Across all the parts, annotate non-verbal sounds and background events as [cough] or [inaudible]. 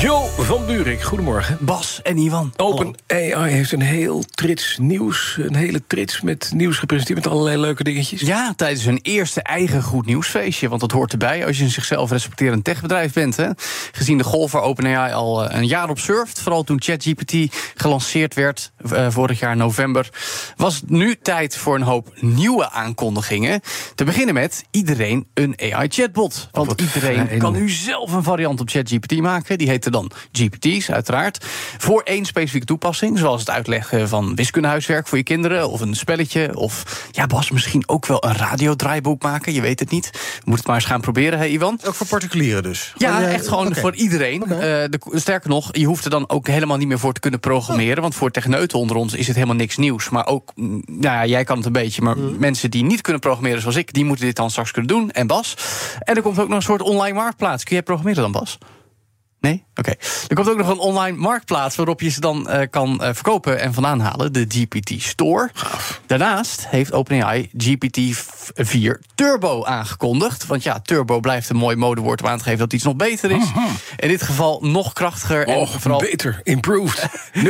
Jo van Buurik, goedemorgen. Bas en Ivan. Open AI heeft een heel trits nieuws, een hele trits met nieuws gepresenteerd met allerlei leuke dingetjes. Ja, tijdens hun eerste eigen goed nieuwsfeestje. Want dat hoort erbij als je een zichzelf respecterend techbedrijf bent. Hè. Gezien de golf waar OpenAI al eh, een jaar op surft, vooral toen ChatGPT gelanceerd werd uh, vorig jaar november, was het nu tijd voor een hoop nieuwe aankondigingen. Te beginnen met iedereen een AI-chatbot. Want iedereen kan nu zelf een variant op ChatGPT maken. Die dan GPT's, uiteraard. Voor één specifieke toepassing, zoals het uitleggen van wiskundehuiswerk voor je kinderen, of een spelletje, of ja, Bas, misschien ook wel een radiodraaiboek maken. Je weet het niet. We moeten het maar eens gaan proberen, hè, Ivan? Ook voor particulieren dus? Ja, eh, echt gewoon voor iedereen. Eh, de, sterker nog, je hoeft er dan ook helemaal niet meer voor te kunnen programmeren. Want voor techneuten onder ons is het helemaal niks nieuws. Maar ook, mm, nou ja, jij kan het een beetje. Maar mensen die niet kunnen programmeren zoals ik, die moeten dit dan straks kunnen doen. En Bas. En er komt ook nog een soort online marktplaats. Kun jij programmeren dan, Bas? Nee? Oké. Er komt ook nog een online marktplaats waarop je ze dan eh, kan eh, verkopen en vandaan halen. De GPT Store. Daarnaast heeft OpenAI GPT-4 Turbo aangekondigd. Want ja, Turbo blijft een mooi modewoord om aan te geven dat iets nog beter is. In dit geval nog krachtiger. en Oh, vooral beter, improved. [laughs]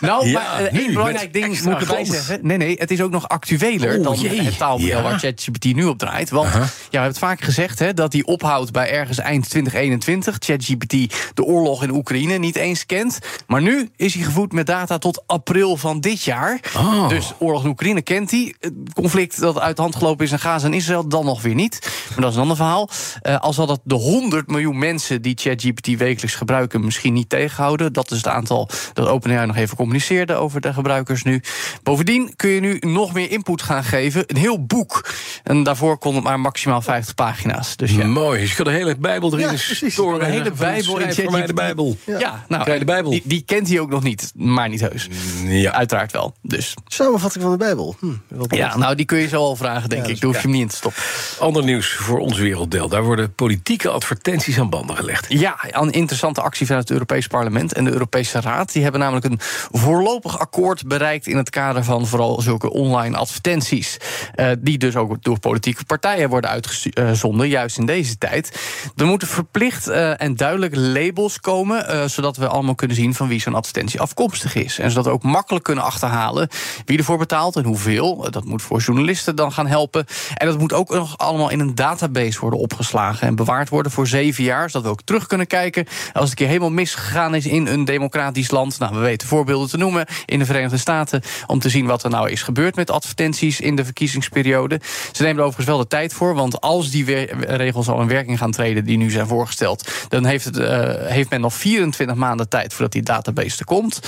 Nou, Ja, maar eh, één belangrijk ding moet ik erbij zeggen. Nee, nee, het is ook nog actueler Oh, dan jee. het taalmodel Ja. waar ChatGPT nu op draait. Want ja, we hebben het vaak gezegd hè, dat die ophoudt bij ergens eind 2021. ChatGPT de oorlog in Oekraïne niet eens kent. Maar nu is hij gevoed met data tot april van dit jaar. Oh. Dus oorlog in Oekraïne kent hij. Het conflict dat uit de hand gelopen is in Gaza en Israël dan nog weer niet. Maar dat is een ander verhaal. Eh, al zal dat de 100 miljoen mensen die ChatGPT wekelijks gebruiken misschien niet tegenhouden. Dat is het aantal dat OpenAI nog even communiceerde over de gebruikers nu. Bovendien kun je nu nog meer input gaan geven. Een heel boek. En daarvoor kon het maar maximaal 50 pagina's. Dus ja. Mooi, dus je kan de hele Bijbel erin Ja, precies. storen. De hele Bijbel schrijf voor mij de. Bijbel. Ja, nou, Krijg je de Bijbel? Die, die kent hij ook nog niet, maar niet heus. Ja. Uiteraard wel. Dus Samenvatting van de Bijbel. Hm, wel ja, nou, die kun je zo al vragen, denk Ja, ik. Daar hoef je hem niet in te stoppen. Ander nieuws voor ons werelddeel. Daar worden politieke advertenties aan banden gelegd. Ja, een interessante actie vanuit het Europees Parlement en de Europese Raad. Die hebben namelijk een voorlopig akkoord bereikt in het kader van vooral zulke online advertenties. eh, die dus ook door politieke partijen worden uitgezonden, juist in deze tijd. Er moeten verplicht eh, en duidelijk labels komen, eh, zodat we allemaal kunnen zien van wie zo'n advertentie afkomstig is. En zodat we ook makkelijk kunnen achterhalen wie ervoor betaalt en hoeveel. Dat moet voor journalisten dan gaan helpen. En dat moet ook nog allemaal in een database worden opgeslagen en bewaard worden voor zeven jaar, zodat we ook terug kunnen kijken als het een keer helemaal misgegaan is in een democratisch land. Nou, we weten voorbeelden te noemen in de Verenigde Staten om te zien wat er nou is gebeurd met advertenties in de verkiezingsperiode. Ze nemen er overigens wel de tijd voor, want als die regels al in werking gaan treden die nu zijn voorgesteld, dan heeft, het, eh, heeft men nog 24 maanden tijd voordat die database er komt.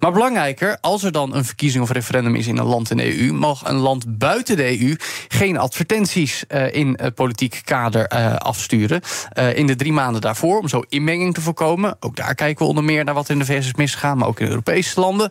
Maar belangrijker, als er dan een verkiezing of referendum is in een land in de EU, mag een land buiten de EU geen advertenties eh, in het politiek kader eh, afsturen. Eh, in de drie maanden daarvoor, om zo inmenging te voorkomen. Ook daar kijken we onder meer naar wat in de VS is maar ook in Europese landen.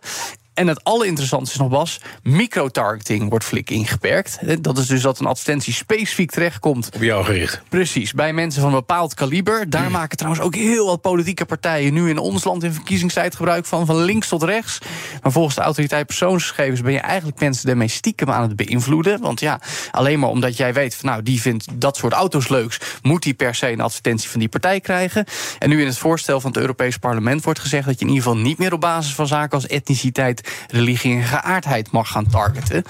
En het allerinteressantste is nog, Bas, microtargeting wordt flink ingeperkt. Eh, Dat is dus dat een advertentie specifiek terechtkomt Op jou gericht. Precies, bij mensen van een bepaald kaliber. Daar maken trouwens ook heel wat politieke partijen nu in ons land in verkiezingstijd gebruik van, van links tot rechts. Maar volgens de autoriteit persoonsgegevens ben je eigenlijk mensen daarmee stiekem aan het beïnvloeden. Want ja, alleen maar omdat jij weet van nou, die vindt dat soort auto's leuks, moet die per se een advertentie van die partij krijgen. En nu in het voorstel van het Europees Parlement wordt gezegd dat je in ieder geval niet meer op basis van zaken als etniciteit, religie en geaardheid mag gaan targeten.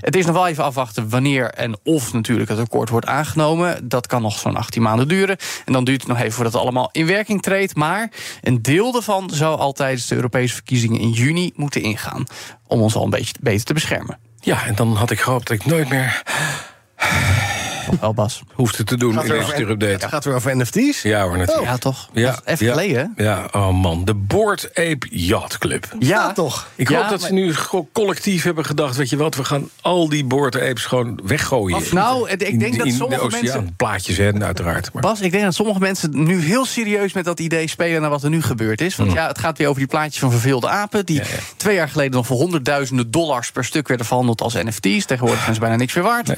Het is nog wel even afwachten wanneer en of natuurlijk het akkoord wordt aangenomen. Dat kan nog zo'n 18 maanden duren. En dan duurt het nog even voordat het allemaal in werking treedt. Maar een deel daarvan zou al tijdens de Europese verkiezingen in juni moeten ingaan. Om ons al een beetje beter te beschermen. Ja, en dan had ik gehoopt dat ik nooit meer Wel, [laughs] Bas. hoefde te doen Gaat in weer deze over- update. Het gaat weer over NFT's. Ja hoor, natuurlijk. Ja, toch? Ja, Even ja, geleden. Ja, oh man. De Board Ape Yacht Club. Ja, toch? Ik Ja, hoop dat ze nu collectief hebben gedacht... weet je wat, we gaan al die Board Apes gewoon weggooien. Of nou, ik denk In- dat in sommige de oceaan. mensen- Plaatjes, hè, uiteraard. Maar Bas, ik denk dat sommige mensen nu heel serieus met dat idee spelen naar wat er nu gebeurd is. Want ja, het gaat weer over die plaatjes van verveelde apen. Die Ja, ja. twee jaar geleden nog voor honderdduizenden dollars per stuk werden verhandeld als NFT's. Tegenwoordig zijn ze bijna niks meer waard.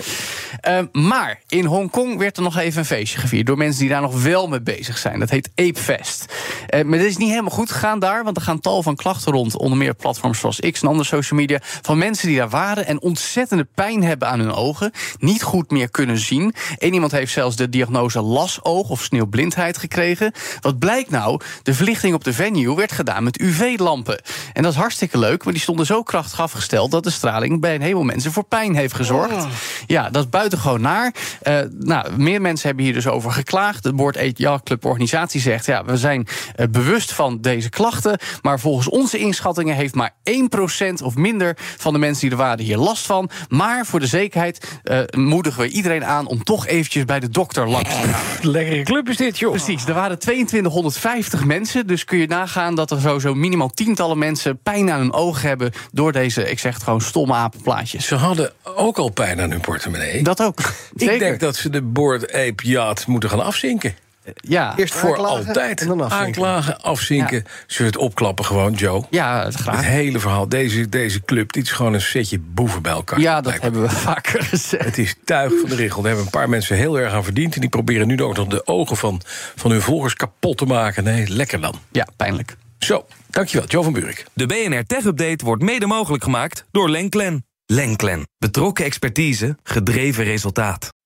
Eh, maar In Hongkong werd er nog even een feestje gevierd door mensen die daar nog wel mee bezig zijn. Dat heet Apefest. Uh, maar dat is niet helemaal goed gegaan daar, want er gaan tal van klachten rond, onder meer platforms zoals X en andere social media, van mensen die daar waren en ontzettende pijn hebben aan hun ogen, niet goed meer kunnen zien. Eén iemand heeft zelfs de diagnose lasoog of sneeuwblindheid gekregen. Wat blijkt nou? De verlichting op de venue werd gedaan met UV-lampen. En dat is hartstikke leuk, maar die stonden zo krachtig afgesteld dat de straling bij een heleboel mensen voor pijn heeft gezorgd. Oh. Ja, dat is buitengewoon naar. Uh, nou, meer mensen hebben hier dus over geklaagd. De Board Ja Club organisatie zegt: ja, we zijn uh, bewust van deze klachten. Maar volgens onze inschattingen heeft maar 1% of minder van de mensen die er waren hier last van. Maar voor de zekerheid uh, moedigen we iedereen aan om toch eventjes bij de dokter langs te gaan. [laughs] Lekkere club is dit, joh. Precies, er waren 2250 mensen. Dus kun je nagaan dat er sowieso minimaal tientallen mensen pijn aan hun ogen hebben door deze, ik zeg het gewoon, stomme apenplaatjes. Ze hadden ook al pijn aan hun portemonnee. Dat ook. Ik denk dat ze de Board Ape Yacht moeten gaan afzinken. Ja, Eerst voor altijd. En dan afzinken. Aanklagen, afzinken. Ja. Zullen het opklappen gewoon, Joe? Ja, graag. Het hele verhaal. Deze, deze club, dit is gewoon een setje boeven bij elkaar. Ja, dat hebben we vaker gezegd. Het is tuig van de richel. Daar hebben een paar mensen heel erg aan verdiend. En die proberen nu ook nog de ogen van, van hun volgers kapot te maken. Nee, lekker dan. Ja, pijnlijk. Zo, dankjewel, Joe van Buurik. De BNR Tech Update wordt mede mogelijk gemaakt door Lenklen. Lenklen. Betrokken expertise, gedreven resultaat.